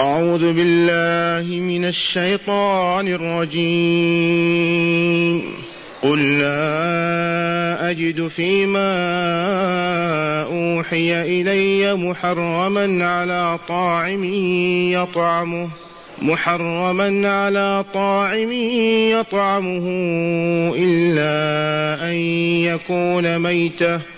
أعوذ بالله من الشيطان الرجيم. قل لا أجد فيما أوحي إلي محرما على طاعم يطعمه محرما على طاعم يطعمه إلا أن يكون ميتة.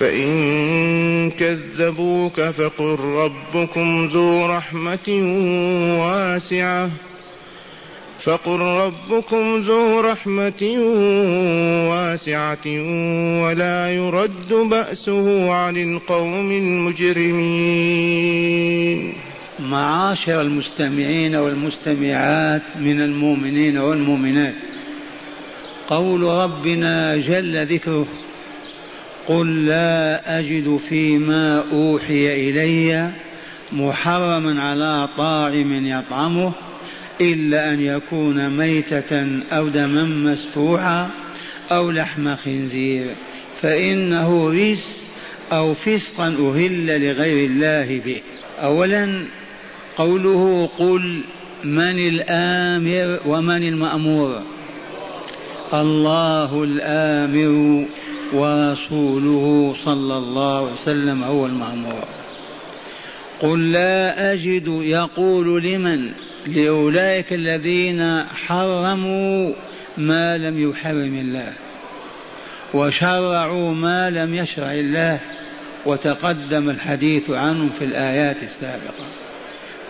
فإن كذبوك فقل ربكم ذو رحمة واسعة. فقل ربكم ذو رحمة واسعة ولا يرد بأسه عن القوم المجرمين. معاشر المستمعين والمستمعات من المؤمنين والمؤمنات. قول ربنا جل ذكره قل لا أجد فيما أوحي إلي محرما على طاعم يطعمه إلا أن يكون ميتة أو دما مسفوحا أو لحم خنزير فإنه رجس أو فسقا أهل لغير الله به. أولا قوله قل من الآمر ومن المأمور؟ الله الآمر ورسوله صلى الله عليه وسلم هو المأمور. قل لا أجد يقول لمن لأولئك الذين حرموا ما لم يحرم الله وشرعوا ما لم يشرع الله وتقدم الحديث عنهم في الآيات السابقة.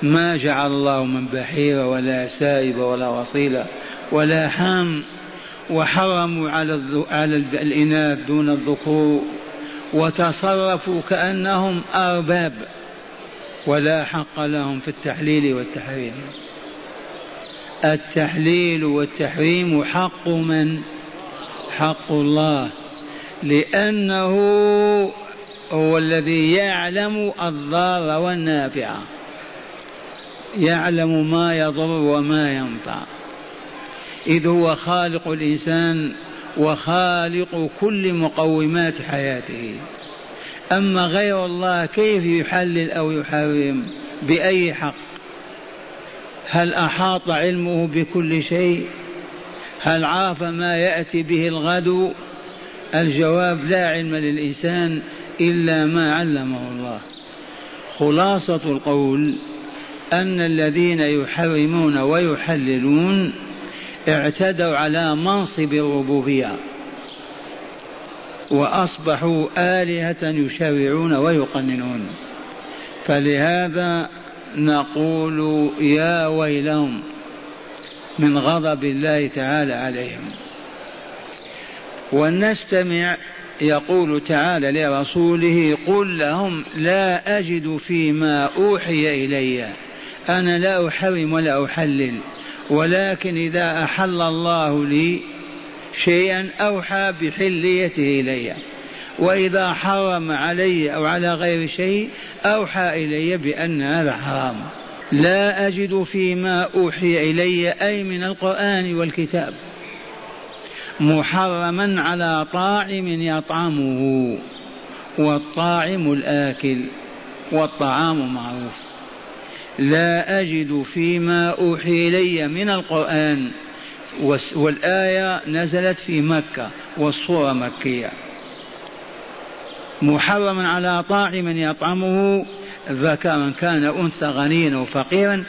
ما جعل الله من بحيرة ولا سائب ولا وصيلة ولا حام وحرموا على على الإناث دون الذكور وتصرفوا كأنهم أرباب ولا حق لهم في التحليل والتحريم. التحليل والتحريم حق من؟ حق الله لأنه هو الذي يعلم الضار والنافع يعلم ما يضر وما ينفع. إذ هو خالق الإنسان وخالق كل مقومات حياته. أما غير الله كيف يحلل أو يحرم؟ بأي حق؟ هل أحاط علمه بكل شيء؟ هل عرف ما يأتي به الغد؟ الجواب لا علم للإنسان إلا ما علمه الله. خلاصة القول أن الذين يحرمون ويحللون اعتدوا على منصب الربوبية وأصبحوا آلهة يشرعون ويقننون. فلهذا نقول يا ويلهم من غضب الله تعالى عليهم. ونستمع يقول تعالى لرسوله قل لهم لا أجد فيما أوحي إلي. أنا لا أحرم ولا أحلل. ولكن إذا أحل الله لي شيئا أوحى بحليته إلي. وإذا حرم علي أو على غير شيء أوحى إلي بأن هذا حرام. لا أجد فيما أوحي إلي أي من القرآن والكتاب. محرما على طاعم يطعمه والطاعم الآكل والطعام معروف. لا أجد فيما أوحي إلي من القرآن. والآية نزلت في مكة والصورة مكية. محرما على طاعم يطعمه ذكرا كان أنثى غنيا وفقيرا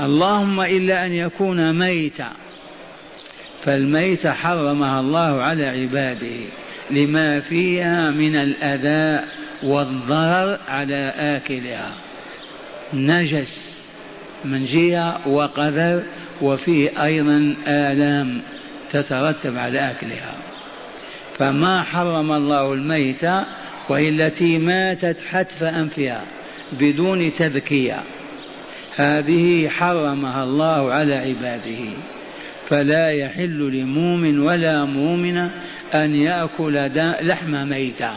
اللهم إلا أن يكون ميتا. فالميت حرمها الله على عباده لما فيها من الأذى والضرر على آكلها. نجس. من جهة وقذر وفيه أيضا آلام تترتب على أكلها. فما حرم الله الميتة وهي التي ماتت حتف أنفها بدون تذكية. هذه حرمها الله على عباده. فلا يحل لمؤمن ولا مؤمن أن يأكل لحم ميتة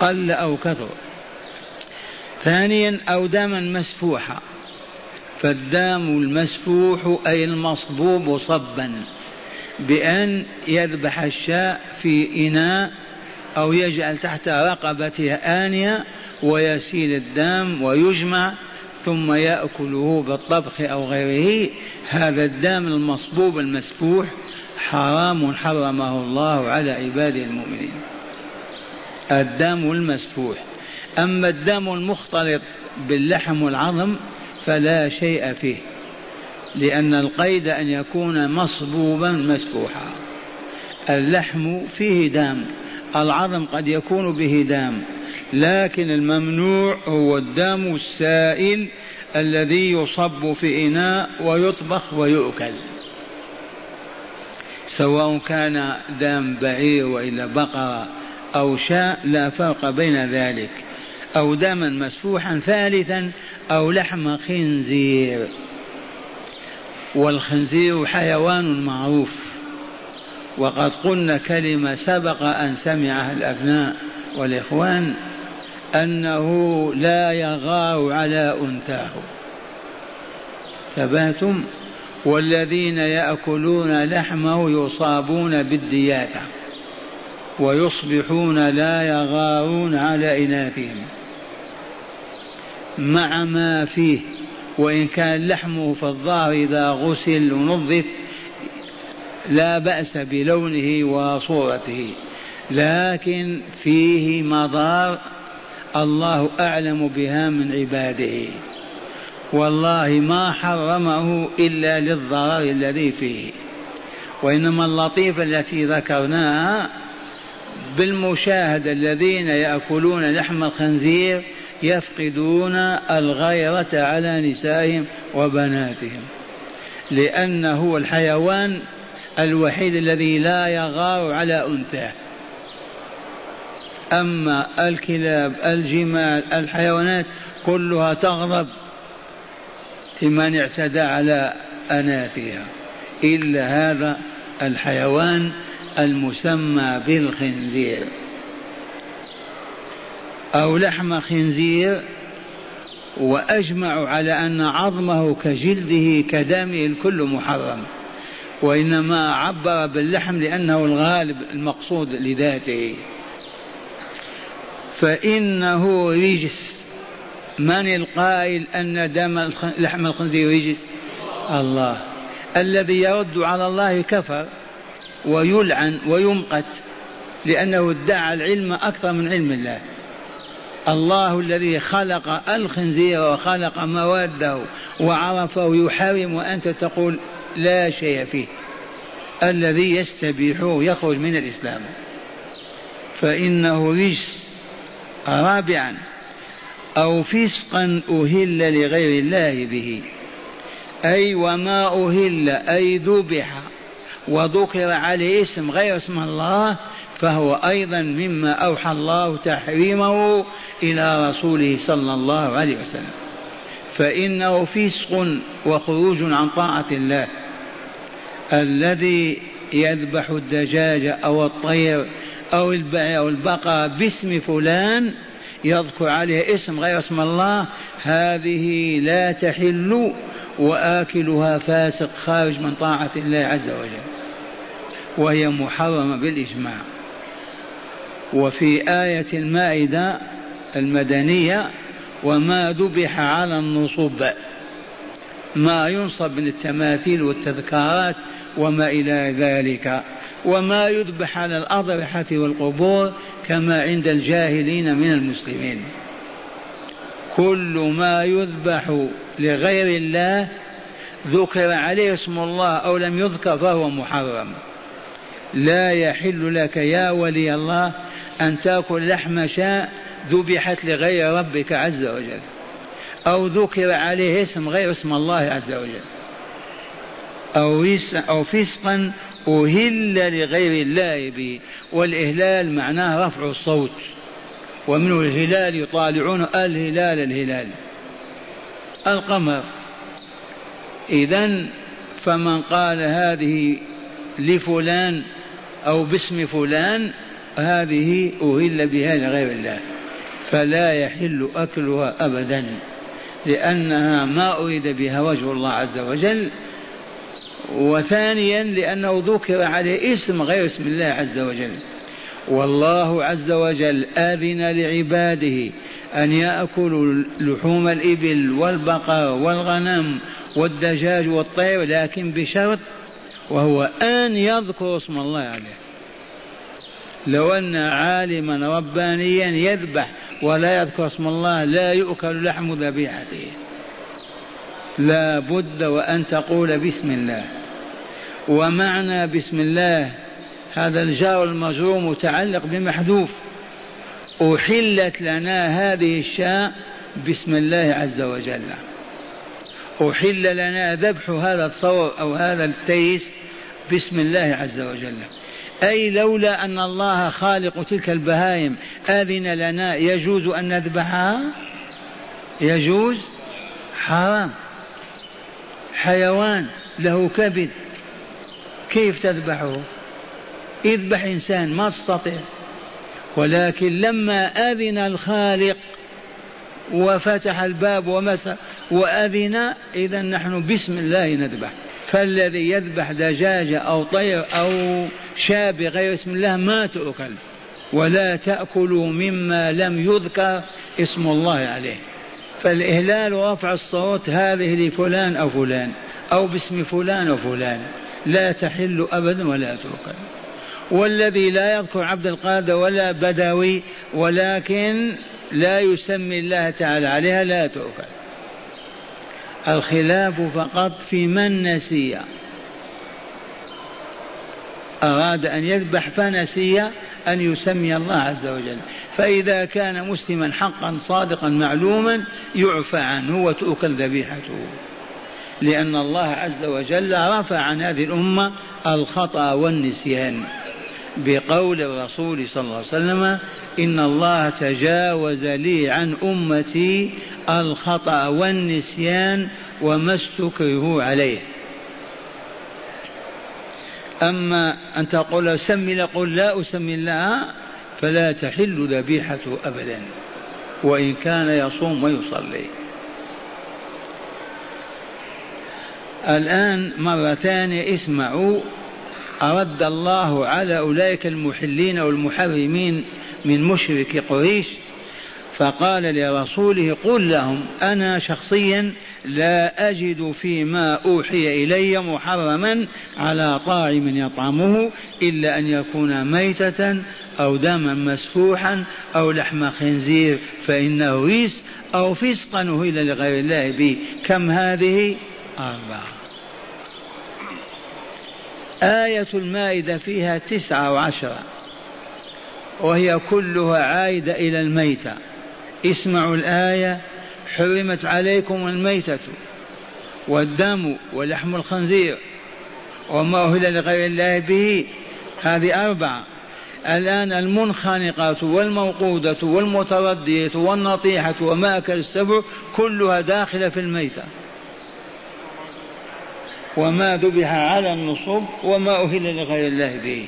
قل أو كثر. ثانيا أو دما مسفوحا فالدام المسفوح أي المصبوب صبا بأن يذبح الشاء في إناء أو يجعل تحت رقبتها آنية ويسيل الدم ويجمع ثم يأكله بالطبخ أو غيره. هذا الدم المصبوب المسفوح حرام حرمه الله على عباده المؤمنين. الدم المسفوح. أما الدم المختلط باللحم والعظم فلا شيء فيه لأن القيد أن يكون مصبوبا مسفوحا. اللحم فيه دم العظم قد يكون به دام لكن الممنوع هو الدم السائل الذي يصب في إناء ويطبخ ويؤكل. سواء كان دام بعير وإلا بقرة أو شاء لا فرق بين ذلك. أو دما مسفوحا ثالثا أو لحم خنزير. والخنزير حيوان معروف. وقد قلنا كلمة سبق أن سمعها الأبناء والإخوان أنه لا يغار على أنثاه. ثباتم والذين يأكلون لحمه يصابون بالدياثة ويصبحون لا يغارون على إناثهم. مع ما فيه وإن كان لحمه في إذا غسل ونظف لا بأس بلونه وصورته. لكن فيه مضار الله أعلم بها من عباده. والله ما حرمه إلا للضرر الذي فيه. وإنما اللطيفة التي ذكرناها بالمشاهدة الذين يأكلون لحم الخنزير يفقدون الغيرة على نسائهم وبناتهم لأنه الحيوان الوحيد الذي لا يغار على أنثاه أما الكلاب الجمال الحيوانات كلها تغضب لمن اعتدى على أناثها. إلا هذا الحيوان المسمى بالخنزير. أو لحم خنزير وأجمع على أن عظمه كجلده كدمه الكل محرم. وإنما عبر باللحم لأنه الغالب المقصود لذاته. فإنه رجس. من القائل أن دم لحم الخنزير رجس؟ الله. الذي يرد على الله كفر ويلعن ويمقت لأنه ادعى العلم أكثر من علم الله. الله الذي خلق الخنزير وخلق مواده وعرفه يحرم وأنت تقول لا شيء فيه. الذي يستبيحه يخرج من الإسلام. فإنه رجس رابعا أو فسقا أهل لغير الله به. أي وما أهل أي ذبح وذكر عليه اسم غير اسم الله فهو أيضا مما أوحى الله تحريمه إلى رسوله صلى الله عليه وسلم. فإنه فسق وخروج عن طاعة الله. الذي يذبح الدجاج أو الطير أو أو البقرة باسم فلان يذكر عليه اسم غير اسم الله هذه لا تحل وآكلها فاسق خارج من طاعة الله عز وجل. وهي محرمة بالإجماع. وفي آية المائدة المدنية وما ذبح على النصب ما ينصب من التماثيل والتذكارات وما إلى ذلك. وما يذبح على الأضرحة والقبور كما عند الجاهلين من المسلمين. كل ما يذبح لغير الله ذكر عليه اسم الله أو لم يذكر فهو محرم. لا يحل لك يا ولي الله أن تأكل لحم شاء ذبحت لغير ربك عز وجل. أو ذكر عليه اسم غير اسم الله عز وجل. أو أو فسقا أهل لغير الله به. والإهلال معناه رفع الصوت. ومنه الهلال يطالعون الهلال الهلال. القمر. إذا فمن قال هذه لفلان أو باسم فلان هذه أهل بها لغير الله فلا يحل أكلها أبدا لأنها ما أريد بها وجه الله عز وجل وثانيا لأنه ذكر عليه اسم غير اسم الله عز وجل. والله عز وجل أذن لعباده أن يأكلوا لحوم الإبل والبقر والغنم والدجاج والطير لكن بشرط وهو أن يذكر اسم الله عليه. لو أن عالما ربانيا يذبح ولا يذكر اسم الله لا يؤكل لحم ذبيحته. لا بد وأن تقول بسم الله. ومعنى بسم الله هذا الجار المجرور متعلق بمحذوف. أحلت لنا هذه الشاء بسم الله عز وجل. أحل لنا ذبح هذا الثور أو هذا التيس بسم الله عز وجل. أي لولا أن الله خالق تلك البهائم أذن لنا يجوز أن نذبحها؟ يجوز؟ حرام. حيوان له كبد كيف تذبحه؟ اذبح إنسان ما تستطيع ولكن لما أذن الخالق وفتح الباب ومسح وأذن إذا نحن بسم الله نذبح. فالذي يذبح دجاجة أو طير أو شاة بغير اسم الله ما تؤكل. ولا تأكلوا مما لم يذكر اسم الله عليه. فالإهلال ورفع الصوت هذه لفلان أو فلان أو باسم فلان أو فلان. لا تحل أبدا ولا تؤكل. والذي لا يذكر عبد القادر ولا بدوي ولكن لا يسمي الله تعالى عليها لا تؤكل. الخلاف فقط في من نسي. أراد أن يذبح فنسي أن يسمي الله عز وجل. فإذا كان مسلما حقا صادقا معلوما يعفى عنه وتؤكل ذبيحته. لأن الله عز وجل رفع عن هذه الأمة الخطأ والنسيان. بقول الرسول صلى الله عليه وسلم إن الله تجاوز لي عن أمتي الخطأ والنسيان وما استكرهوا عليه. أما أن تقول سمي لقل لا أسمي الله فلا تحل ذبيحته أبدا وإن كان يصوم ويصلي. الآن مرة ثانية اسمعوا أرد الله على أولئك المحلين والمحرمين من مشرك قريش فقال لرسوله قل لهم أنا شخصيا لا أجد فيما أوحي إلي محرما على طاعم يطعمه إلا أن يكون ميتة أو دما مسفوحا أو لحم خنزير فإنه ريس أو فسقا أهل لغير الله به كم هذه؟ أربعة. آية المائدة فيها تسعة وعشرة. وهي كلها عائدة إلى الميتة. اسمعوا الآية. حرمت عليكم الميتة والدم ولحم الخنزير وما أهل لغير الله به. هذه أربعة. الآن المنخنقة والموقودة والمتردية والنطيحة وما أكل السبع كلها داخلة في الميتة. وما ذبح على النصب وما أهل لغير الله به.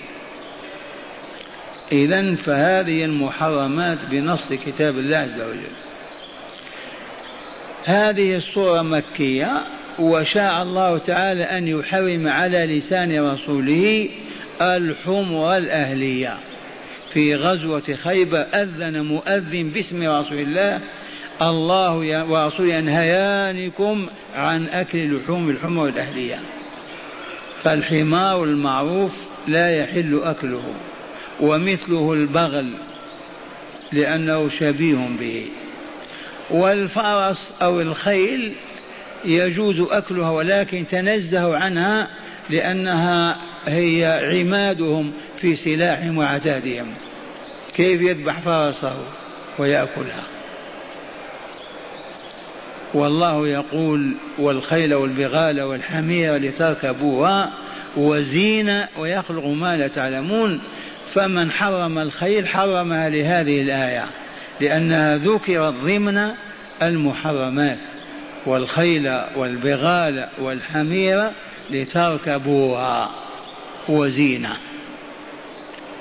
إذا فهذه المحرمات بنص كتاب الله عز وجل. هذه الصورة مكية وشاء الله تعالى أن يحرم على لسان رسوله الحمر الأهلية. في غزوة خيبر أذن مؤذن باسم رسول الله الله ورسوله ينهيانكم عن أكل لحوم الحمر الأهلية فالحمار المعروف لا يحل أكله ومثله البغل لأنه شبيه به. والفرس أو الخيل يجوز أكلها ولكن تنزه عنها لأنها هي عمادهم في سلاحهم وعتادهم كيف يذبح فرسه ويأكلها؟ والله يقول والخيل والبغال والحمير لتركبوها وزينة ويخلق ما لا تعلمون فمن حرم الخيل حرمها لهذه الآية لأنها ذكرت ضمن المحرمات والخيل والبغال والحمير لتركبوها وزينة.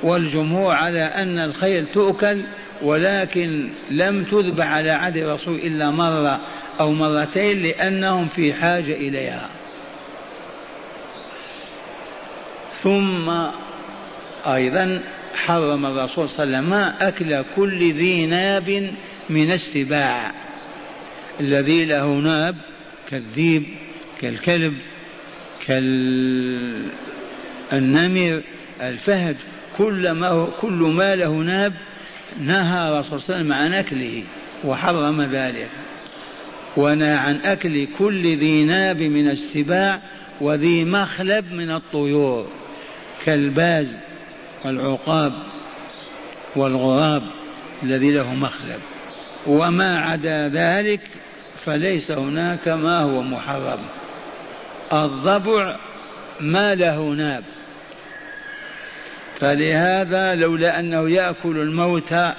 والجمهور على أن الخيل تؤكل ولكن لم تذبح على عهد الرسول إلا مرة أو مرتين لأنهم في حاجة إليها. ثم أيضا حرم الرسول صلى الله عليه وسلم أكل كل ذي ناب من السباع. الذي له ناب كالذيب كالكلب كالنمر الفهد كل ما, كل ما له ناب نهى الرسول صلى الله عليه وسلم عن أكله وحرم ذلك. ونهى عن أكل كل ذي ناب من السباع وذي مخلب من الطيور كالباز والعقاب والغراب الذي له مخلب. وما عدا ذلك فليس هناك ما هو محرم. الضبع ما له ناب. فلهذا لولا أنه يأكل الموتى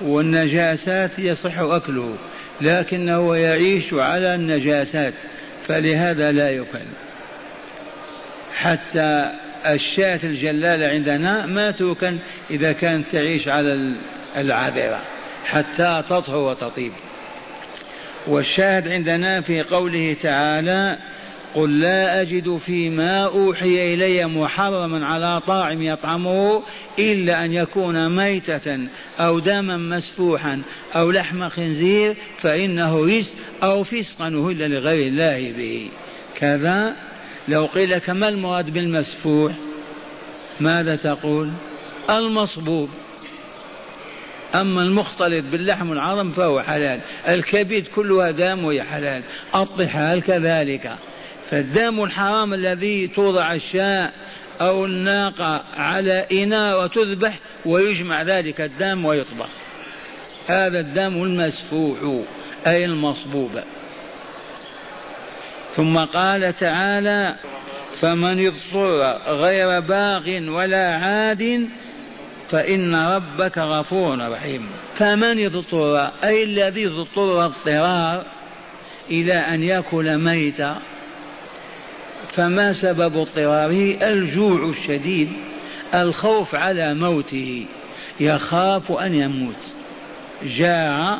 والنجاسات يصح أكله لكنه يعيش على النجاسات فلهذا لا يكل حتى الشاة الجلالة عندنا ما توكل إذا كانت تعيش على العذرة حتى تطهر وتطيب. والشاهد عندنا في قوله تعالى قل لا أجد فيما أوحي إلي محرما على طاعم يطعمه إلا أن يكون ميتة أو دما مسفوحا أو لحم خنزير فإنه رجس أو فسقا أهل لغير الله به. كذا؟ لو قيل لك ما المراد بالمسفوح؟ ماذا تقول؟ المصبوب. أما المختلط باللحم والعظم فهو حلال الكبد كلها دام وهي حلال الطحال كذلك. فالدم الحرام الذي توضع الشاء أو الناقة على إناء وتذبح ويجمع ذلك الدم ويطبخ. هذا الدم المسفوح أي المصبوب. ثم قال تعالى فمن اضطر غير باغ ولا عاد فإن ربك غفور رحيم. فمن اضطر أي الذي اضطر اضطرار إلى أن يأكل ميتا فما سبب اضطراره الجوع الشديد الخوف على موته يخاف أن يموت. جاع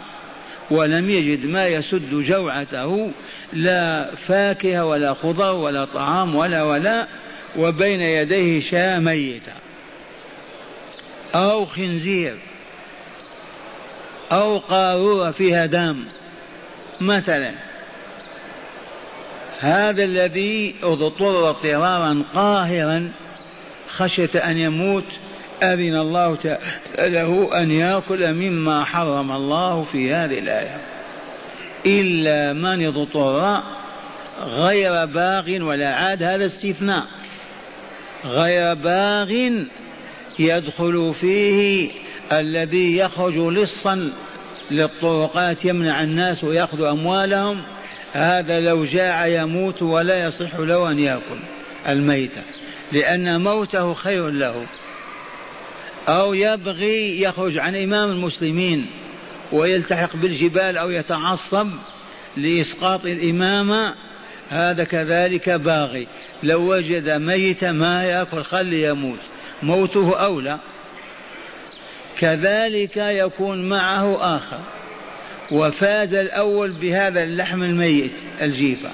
ولم يجد ما يسد جوعته لا فاكهة ولا خضر ولا طعام ولا ولا وبين يديه شاة ميتة. أو خنزير أو قارورة فيها دم مثلا. هذا الذي اضطر اضطرارا قاهرا خشية أن يموت أذن الله له أن يأكل مما حرم الله في هذه الآية. إلا من اضطر غير باغ ولا عاد هذا استثناء. غير باغ يدخل فيه الذي يخرج لصا للطرقات يمنع الناس ويأخذ أموالهم. هذا لو جاع يموت ولا يصح له أن يأكل الميتة لأن موته خير له. أو يبغي يخرج عن إمام المسلمين ويلتحق بالجبال أو يتعصب لإسقاط الإمامة هذا كذلك باغي. لو وجد ميتا ما يأكل خلي يموت. موته أولى. كذلك يكون معه آخر. وفاز الأول بهذا اللحم الميت الجيفة.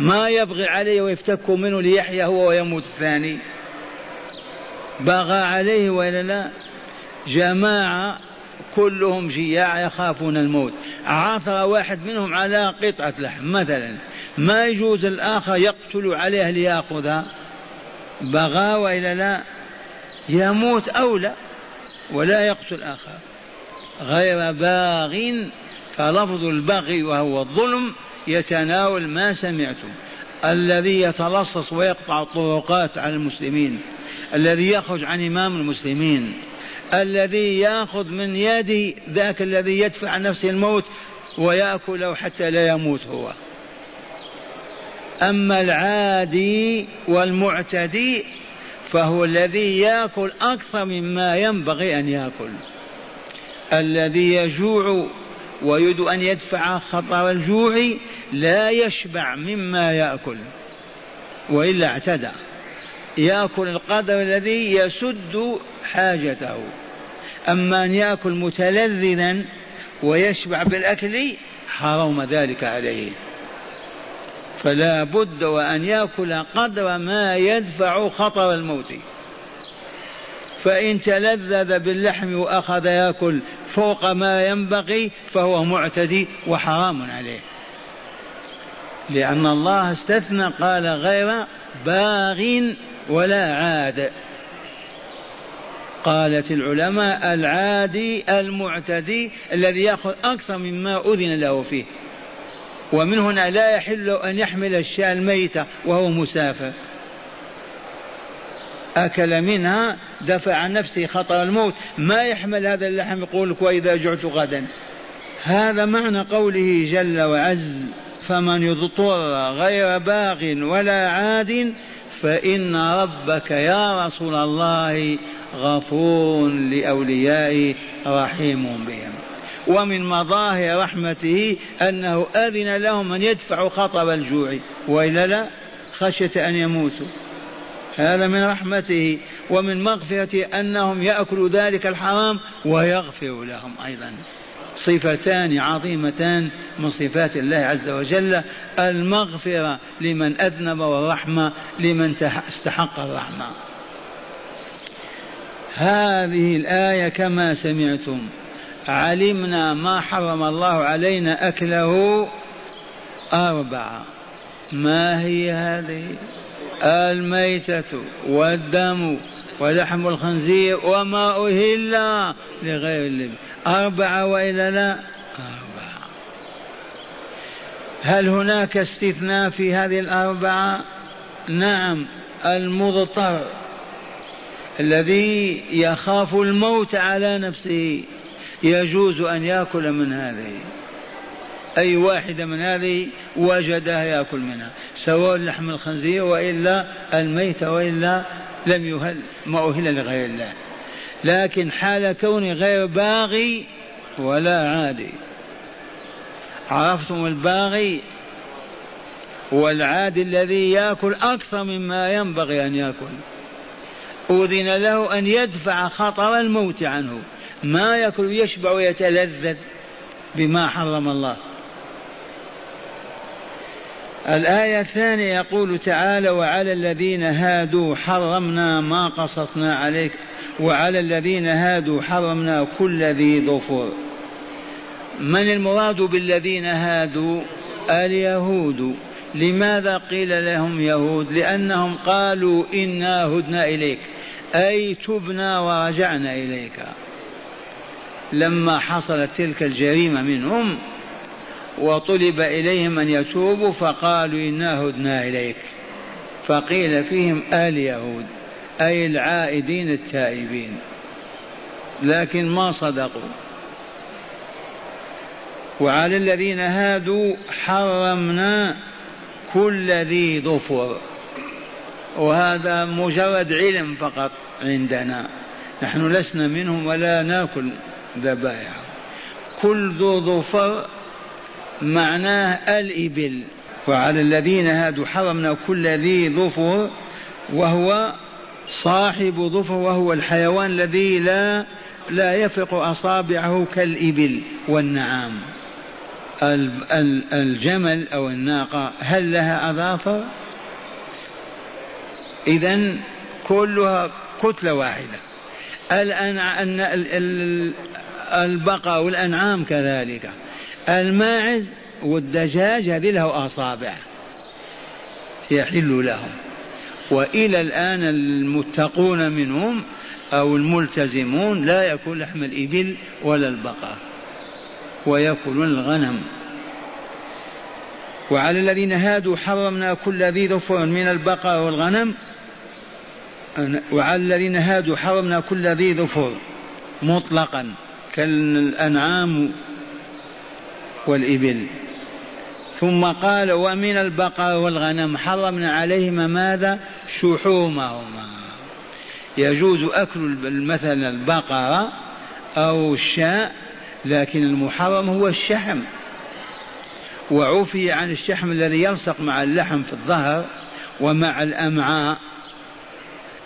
ما يبغي عليه ويفتك منه ليحيا هو ويموت الثاني. بغى عليه ولا لا؟ جماعة كلهم جياع يخافون الموت. عثر واحد منهم على قطعة لحم مثلا. ما يجوز الآخر يقتل عليه ليأخذها بغى وإلا لا؟ يموت أولى ولا يقتل آخر. غير باغ فلفظ البغي وهو الظلم يتناول ما سمعتم. الذي يتلصص ويقطع الطرقات على المسلمين الذي يخرج عن إمام المسلمين الذي يأخذ من يد ذاك الذي يدفع عن نفسه الموت ويأكله حتى لا يموت هو. أما العادي والمعتدي فهو الذي يأكل أكثر مما ينبغي أن يأكل. الذي يجوع ويريد أن يدفع خطر الجوع لا يشبع مما يأكل وإلا اعتدى. يأكل القدر الذي يسد حاجته. أما أن يأكل متلذذا ويشبع بالأكل حرم ذلك عليه. فلا بد وأن يأكل قدر ما يدفع خطر الموت. فإن تلذذ باللحم وأخذ يأكل فوق ما ينبغي فهو معتدي وحرام عليه. لأن الله استثنى قال غير باغ ولا عاد. قالت العلماء العادي المعتدي الذي يأخذ أكثر مما أذن له فيه. ومن هنا لا يحل أن يحمل الشاة الميتة وهو مسافر. أكل منها دفع عن نفسه خطر الموت. ما يحمل هذا اللحم يقول لك وإذا جعت غدا. هذا معنى قوله جل وعز فمن يضطر غير باغ ولا عاد فإن ربك يا رسول الله غفور لأوليائه رحيم بهم. ومن مظاهر رحمته أنه أذن لهم أن يدفعوا خطب الجوع. وإلا لا خشية أن يموتوا. هذا من رحمته ومن مغفرته أنهم يأكلوا ذلك الحرام ويغفر لهم أيضا. صفتان عظيمتان من صفات الله عز وجل المغفرة لمن أذنب والرحمة لمن استحق الرحمة. هذه الآية كما سمعتم علمنا ما حرم الله علينا أكله أربعة. ما هي هذه؟ الميتة والدم ولحم الخنزير وما أهل لغير الله أربعة وإلا لا؟ أربعة. هل هناك استثناء في هذه الأربعة؟ نعم المضطر الذي يخاف الموت على نفسه. يجوز أن يأكل من هذه. أي واحدة من هذه وجدها يأكل منها سواء لحم الخنزير وإلا الميت وإلا لم يهل ما أهل لغير الله. لكن حال كوني غير باغي ولا عادي. عرفتم الباغي؟ والعادي الذي يأكل أكثر مما ينبغي أن يأكل. أذن له أن يدفع خطر الموت عنه. ما يأكل يشبع ويتلذذ بما حرم الله. الآية الثانية يقول تعالى وعلى الذين هادوا حرمنا ما قصصنا عليك وعلى الذين هادوا حرمنا كل ذي ظفر. من المراد بالذين هادوا؟ اليهود. لماذا قيل لهم يهود؟ لأنهم قالوا إنا هدنا إليك أي تبنا ورجعنا إليك. لما حصلت تلك الجريمة منهم وطلب إليهم أن يتوبوا فقالوا إنا هدنا إليك. فقيل فيهم اليهود أي العائدين التائبين. لكن ما صدقوا. وعلى الذين هادوا حرمنا كل ذي ظفر. وهذا مجرد علم فقط عندنا. نحن لسنا منهم ولا نأكل ذبائح كل ذو ظفر معناه الإبل. وعلى الذين هادوا حرمنا كل ذي ظفر وهو صاحب ظفر وهو الحيوان الذي لا لا يفرق أصابعه كالإبل والنعام. الجمل أو الناقة هل لها أظافر؟ إذا كلها كتلة واحدة. البقر والأنعام كذلك. الماعز والدجاج هذه له أصابع يحل لهم. وإلى الآن المتقون منهم أو الملتزمون لا يأكل لحم الإبل ولا البقر ويأكلون الغنم. وعلى الذين هادوا حرمنا كل ذي ظفر من البقر والغنم. وعلى الذين هادوا حرمنا كل ذي ظفر مطلقا. كالأنعام والإبل. ثم قال ومن البقر والغنم حرمنا عليهما ماذا؟ شحومهما. يجوز أكل مثلا البقرة أو الشاء لكن المحرم هو الشحم. وعفي عن الشحم الذي يلصق مع اللحم في الظهر ومع الأمعاء.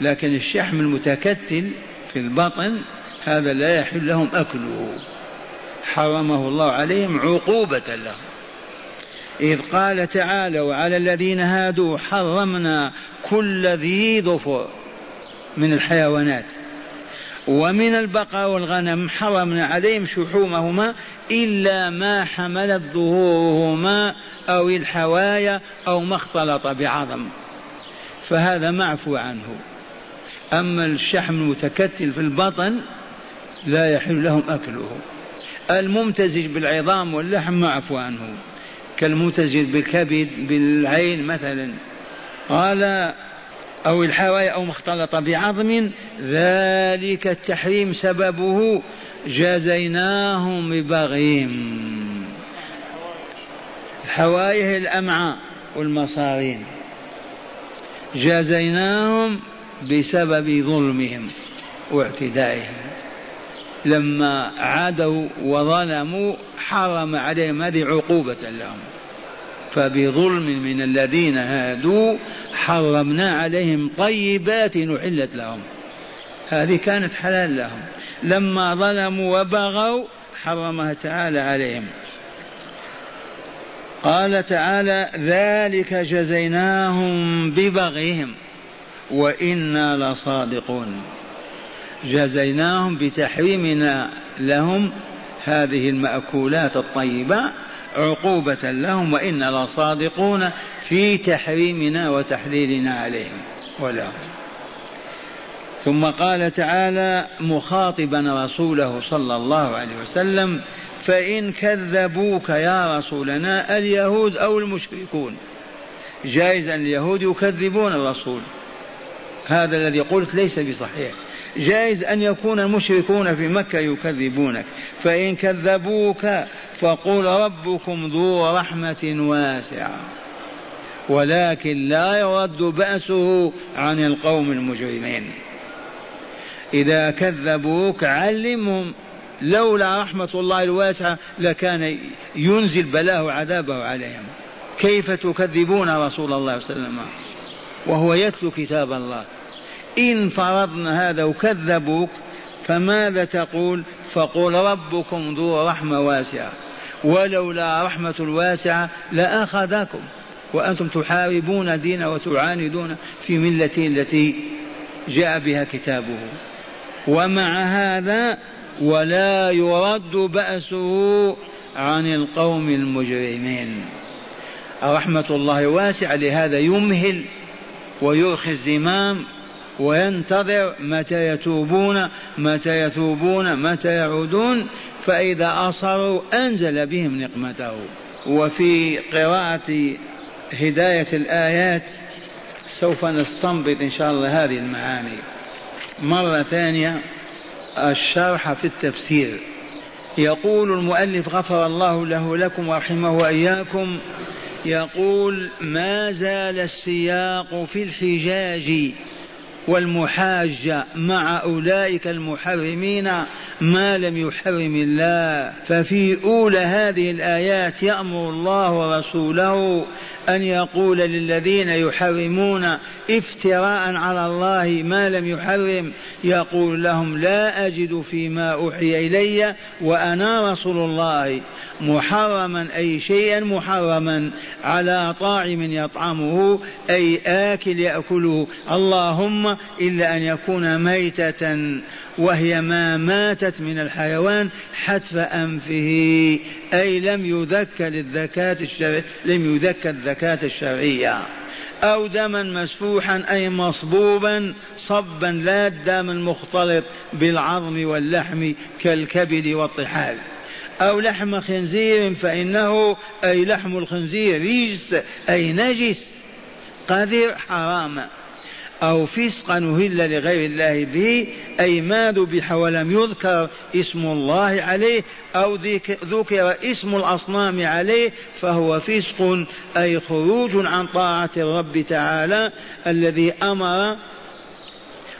لكن الشحم المتكتل في البطن هذا لا يحل لهم أكله. حرمه الله عليهم عقوبة لهم. إذ قال تعالى وعلى الذين هادوا حرمنا كل ذي ظفر من الحيوانات ومن البقر والغنم حرمنا عليهم شحومهما إلا ما حملت ظهورهما أو الحوايا أو ما اختلط بعظم. فهذا معفو عنه. أما الشحم المتكتل في البطن لا يحل لهم أكله. الممتزج بالعظام واللحم معفو عنه. كالممتزج بالكبد بالعين مثلا. قال أو الحوايا أو ما اختلط بعظم ذلك التحريم سببه جازيناهم ببغيهم. الحوايه الأمعاء والمصارين. جازيناهم بسبب ظلمهم واعتدائهم. لما عادوا وظلموا حرم عليهم هذه عقوبة لهم. فبظلم من الذين هادوا حرمنا عليهم طيبات أحلت لهم. هذه كانت حلال لهم. لما ظلموا وبغوا حرمها تعالى عليهم. قال تعالى ذلك جزيناهم ببغيهم. وإنا لصادقون. جزيناهم بتحريمنا لهم هذه المأكولات الطيبة عقوبة لهم وإنا لصادقون في تحريمنا وتحليلنا عليهم. ولهم ثم قال تعالى مخاطبا رسوله صلى الله عليه وسلم فإن كذبوك يا رسولنا اليهود أو المشركون. جائز أن اليهود يكذبون الرسول. هذا الذي قلت ليس بصحيح. جائز أن يكون المشركون في مكة يكذبونك. فإن كذبوك فقل ربكم ذو رحمة واسعة. ولكن لا يرد بأسه عن القوم المجرمين. إذا كذبوك علمهم لولا رحمة الله الواسعة لكان ينزل بلاه عذابه عليهم. كيف تكذبون رسول الله صلى الله عليه وسلم؟ وهو يتلو كتاب الله. إن فرضنا هذا وكذبوك فماذا تقول؟ فقل ربكم ذو رحمة واسعة ولولا رحمة الواسعة لأخذكم وأنتم تحاربون دين وتعاندون في ملته التي جاء بها كتابه. ومع هذا ولا يرد بأسه عن القوم المجرمين. رحمة الله واسعة لهذا يمهل ويرخي الزمام وينتظر متى يتوبون متى يتوبون متى يعودون فإذا أصروا أنزل بهم نقمته. وفي قراءة هداية الآيات سوف نستنبط إن شاء الله هذه المعاني. مرة ثانية الشرح في التفسير. يقول المؤلف غفر الله له لكم ورحمه وإياكم يقول ما زال السياق في الحجاج والمحاجة مع أولئك المحرمين ما لم يحرم الله. ففي أولى هذه الآيات يأمر الله ورسوله أن يقول للذين يحرمون افتراء على الله ما لم يحرم. يقول لهم لا أجد فيما أوحي إلي وأنا رسول الله محرما أي شيئا محرما على طاعم يطعمه أي آكل يأكله. اللهم إلا أن يكون ميتة. وهي ما ماتت من الحيوان حتف أنفه أي لم يذكر الذكاة الشرعية لم يذكر الذكاة الشرعية. أو دما مسفوحا أي مصبوبا صبا لا الدم المختلط بالعظم واللحم كالكبد والطحال. أو لحم خنزير فإنه أي لحم الخنزير رجس أي نجس. قذر حرام. أو فسقا أهل لغير الله به أي ما ذبح ولم يذكر اسم الله عليه أو ذكر اسم الأصنام عليه فهو فسق أي خروج عن طاعة الرب تعالى الذي أمر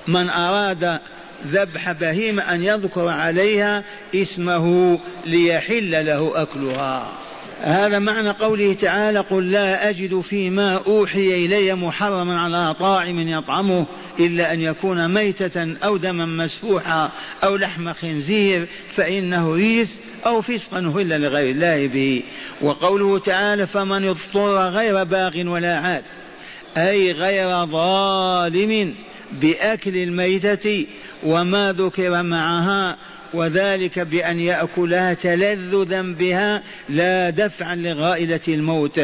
من أراد ذبح بهيمة أن يذكر عليها اسمه ليحل له أكلها. هذا معنى قوله تعالى قل لا أجد فيما أوحي إلي محرما على طاعم يطعمه إلا أن يكون ميتة أو دما مسفوحا أو لحم خنزير فإنه ريس أو فسقا هل لغير الله به. وقوله تعالى فمن اضطر غير باغ ولا عاد أي غير ظالم بأكل الميتة وما ذكر معها وذلك بأن يأكلها تلذذا بها لا دفعا لغائلة الموت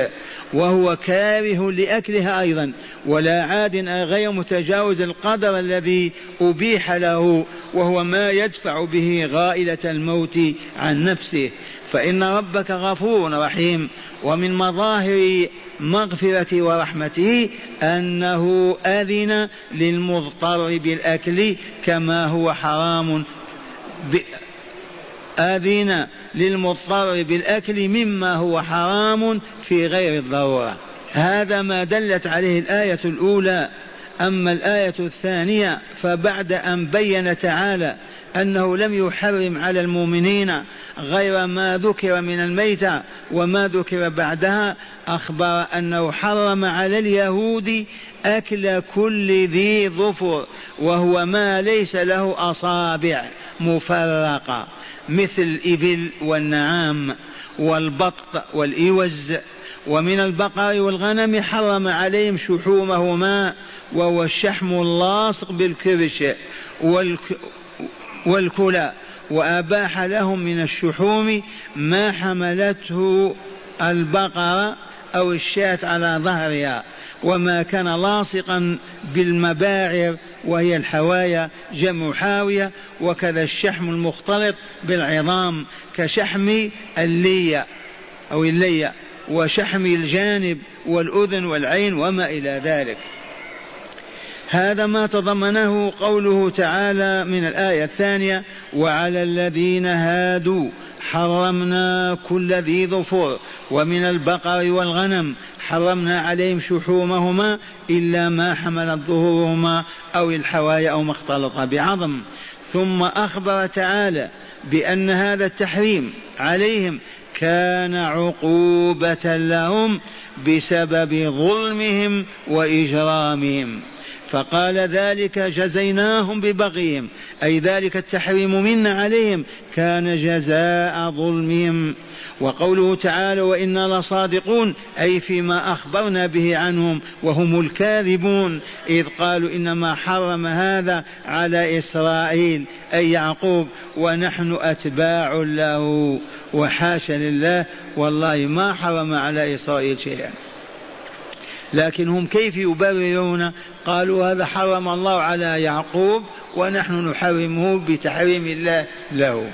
وهو كاره لأكلها أيضا ولا عاد غير متجاوز القدر الذي أبيح له وهو ما يدفع به غائلة الموت عن نفسه. فإن ربك غفور رحيم ومن مظاهر مغفرة ورحمته أنه أذن للمضطر بالأكل كما هو حرام أذن للمضطر بالأكل مما هو حرام في غير الضرورة. هذا ما دلت عليه الآية الأولى. أما الآية الثانية فبعد أن بين تعالى أنه لم يحرم على المؤمنين غير ما ذكر من الميتة وما ذكر بعدها أخبر أنه حرم على اليهود أكل كل ذي ظفر وهو ما ليس له أصابع مفرقة مثل الإبل والنعام والبط والإوز. ومن البقر والغنم حرم عليهم شحومهما وهو الشحم اللاصق بالكرش والك والكلى. وأباح لهم من الشحوم ما حملته البقرة أو الشاة على ظهرها. وما كان لاصقا بالمباعر وهي الحوايا جمع حاوية وكذا الشحم المختلط بالعظام كشحم اللية أو اللية وشحم الجانب والأذن والعين وما إلى ذلك. هذا ما تضمنه قوله تعالى من الآية الثانية وعلى الذين هادوا حرمنا كل ذي ظفر ومن البقر والغنم حرمنا عليهم شحومهما إلا ما حملت ظهورهما أو الحوايا أو ما اختلط بعظم. ثم أخبر تعالى بأن هذا التحريم عليهم كان عقوبة لهم بسبب ظلمهم وإجرامهم. فقال ذلك جزيناهم ببغيهم. أي ذلك التحريم منا عليهم كان جزاء ظلمهم. وقوله تعالى وإنا لصادقون أي فيما أخبرنا به عنهم وهم الكاذبون إذ قالوا إنما حرم هذا على إسرائيل أي يعقوب ونحن أتباع له وحاشا لله والله ما حرم على إسرائيل شيئا لكن هم كيف يبررون؟ قالوا هذا حرم الله على يعقوب ونحن نحرمه بتحريم الله له.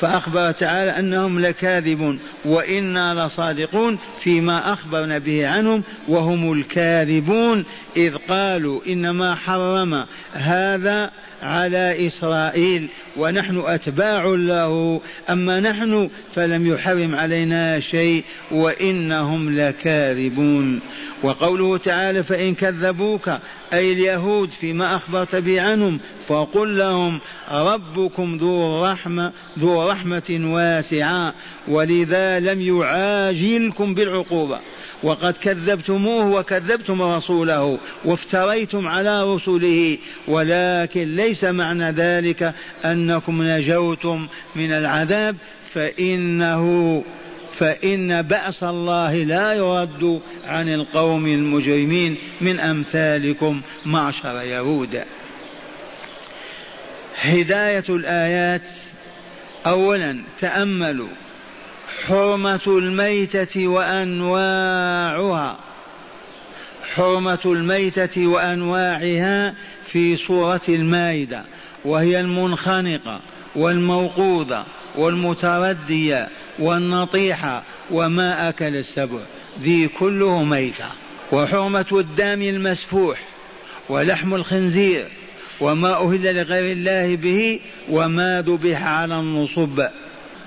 فأخبر تعالى أنهم لكاذبون وإنا لصادقون فيما أخبرنا به عنهم وهم الكاذبون إذ قالوا إنما حرم هذا على إسرائيل ونحن أتباع له. أما نحن فلم يحرم علينا شيء وإنهم لكاذبون. وقوله تعالى فإن كذبوك أي اليهود فيما أخبرت به عنهم فقل لهم ربكم ذو رحمة ذو رحمة واسعة ولذا لم يعاجلكم بالعقوبة. وقد كذبتموه وكذبتم رسوله وافتريتم على رسله ولكن ليس معنى ذلك أنكم نجوتم من العذاب فإنه فإن بأس الله لا يرد عن القوم المجرمين من أمثالكم معشر يهود. هداية الآيات أولا تأملوا حرمة الميتة وأنواعها. حرمة الميتة وأنواعها في سورة المائدة وهي المنخنقة والموقوذة والمتردية والنطيحة وما أكل السبع. ذي كله ميتة. وحرمة الدم المسفوح ولحم الخنزير وما أهل لغير الله به وما ذبح على النصب.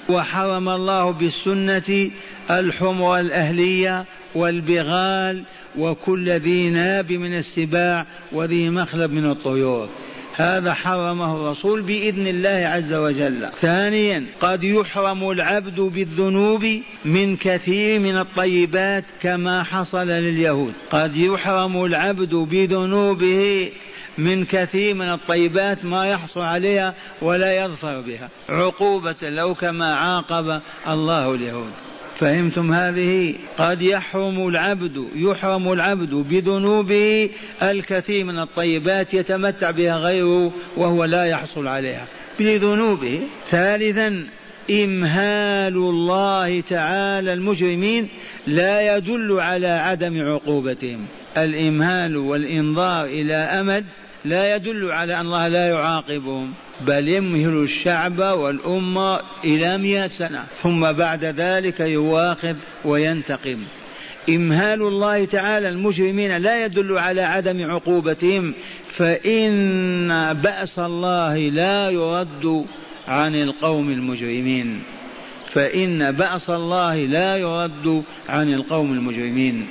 وحرم الله بالسنة الحمر الأهلية والبغال وكل ذي ناب من السباع وذي مخلب من الطيور هذا حرمه الرسول بإذن الله عز وجل. ثانيا قد يحرم العبد بالذنوب من كثير من الطيبات كما حصل لليهود، قد يحرم العبد بذنوبه من كثير من الطيبات ما يحصل عليها ولا يظفر بها. عقوبة له كما عاقب الله اليهود. فهمتم هذه؟ قد يحرم العبد يحرم العبد بذنوبه الكثير من الطيبات يتمتع بها غيره وهو لا يحصل عليها. بذنوبه. ثالثا إمهال الله تعالى المجرمين لا يدل على عدم عقوبتهم. الإمهال والإنظار إلى أمد لا يدل على أن الله لا يعاقبهم بل يمهل الشعب والأمة إلى مئة سنة. ثم بعد ذلك يواخذ وينتقم. إمهال الله تعالى المجرمين لا يدل على عدم عقوبتهم. فإن بأس الله لا يرد عن القوم المجرمين. فإن بأس الله لا يرد عن القوم المجرمين.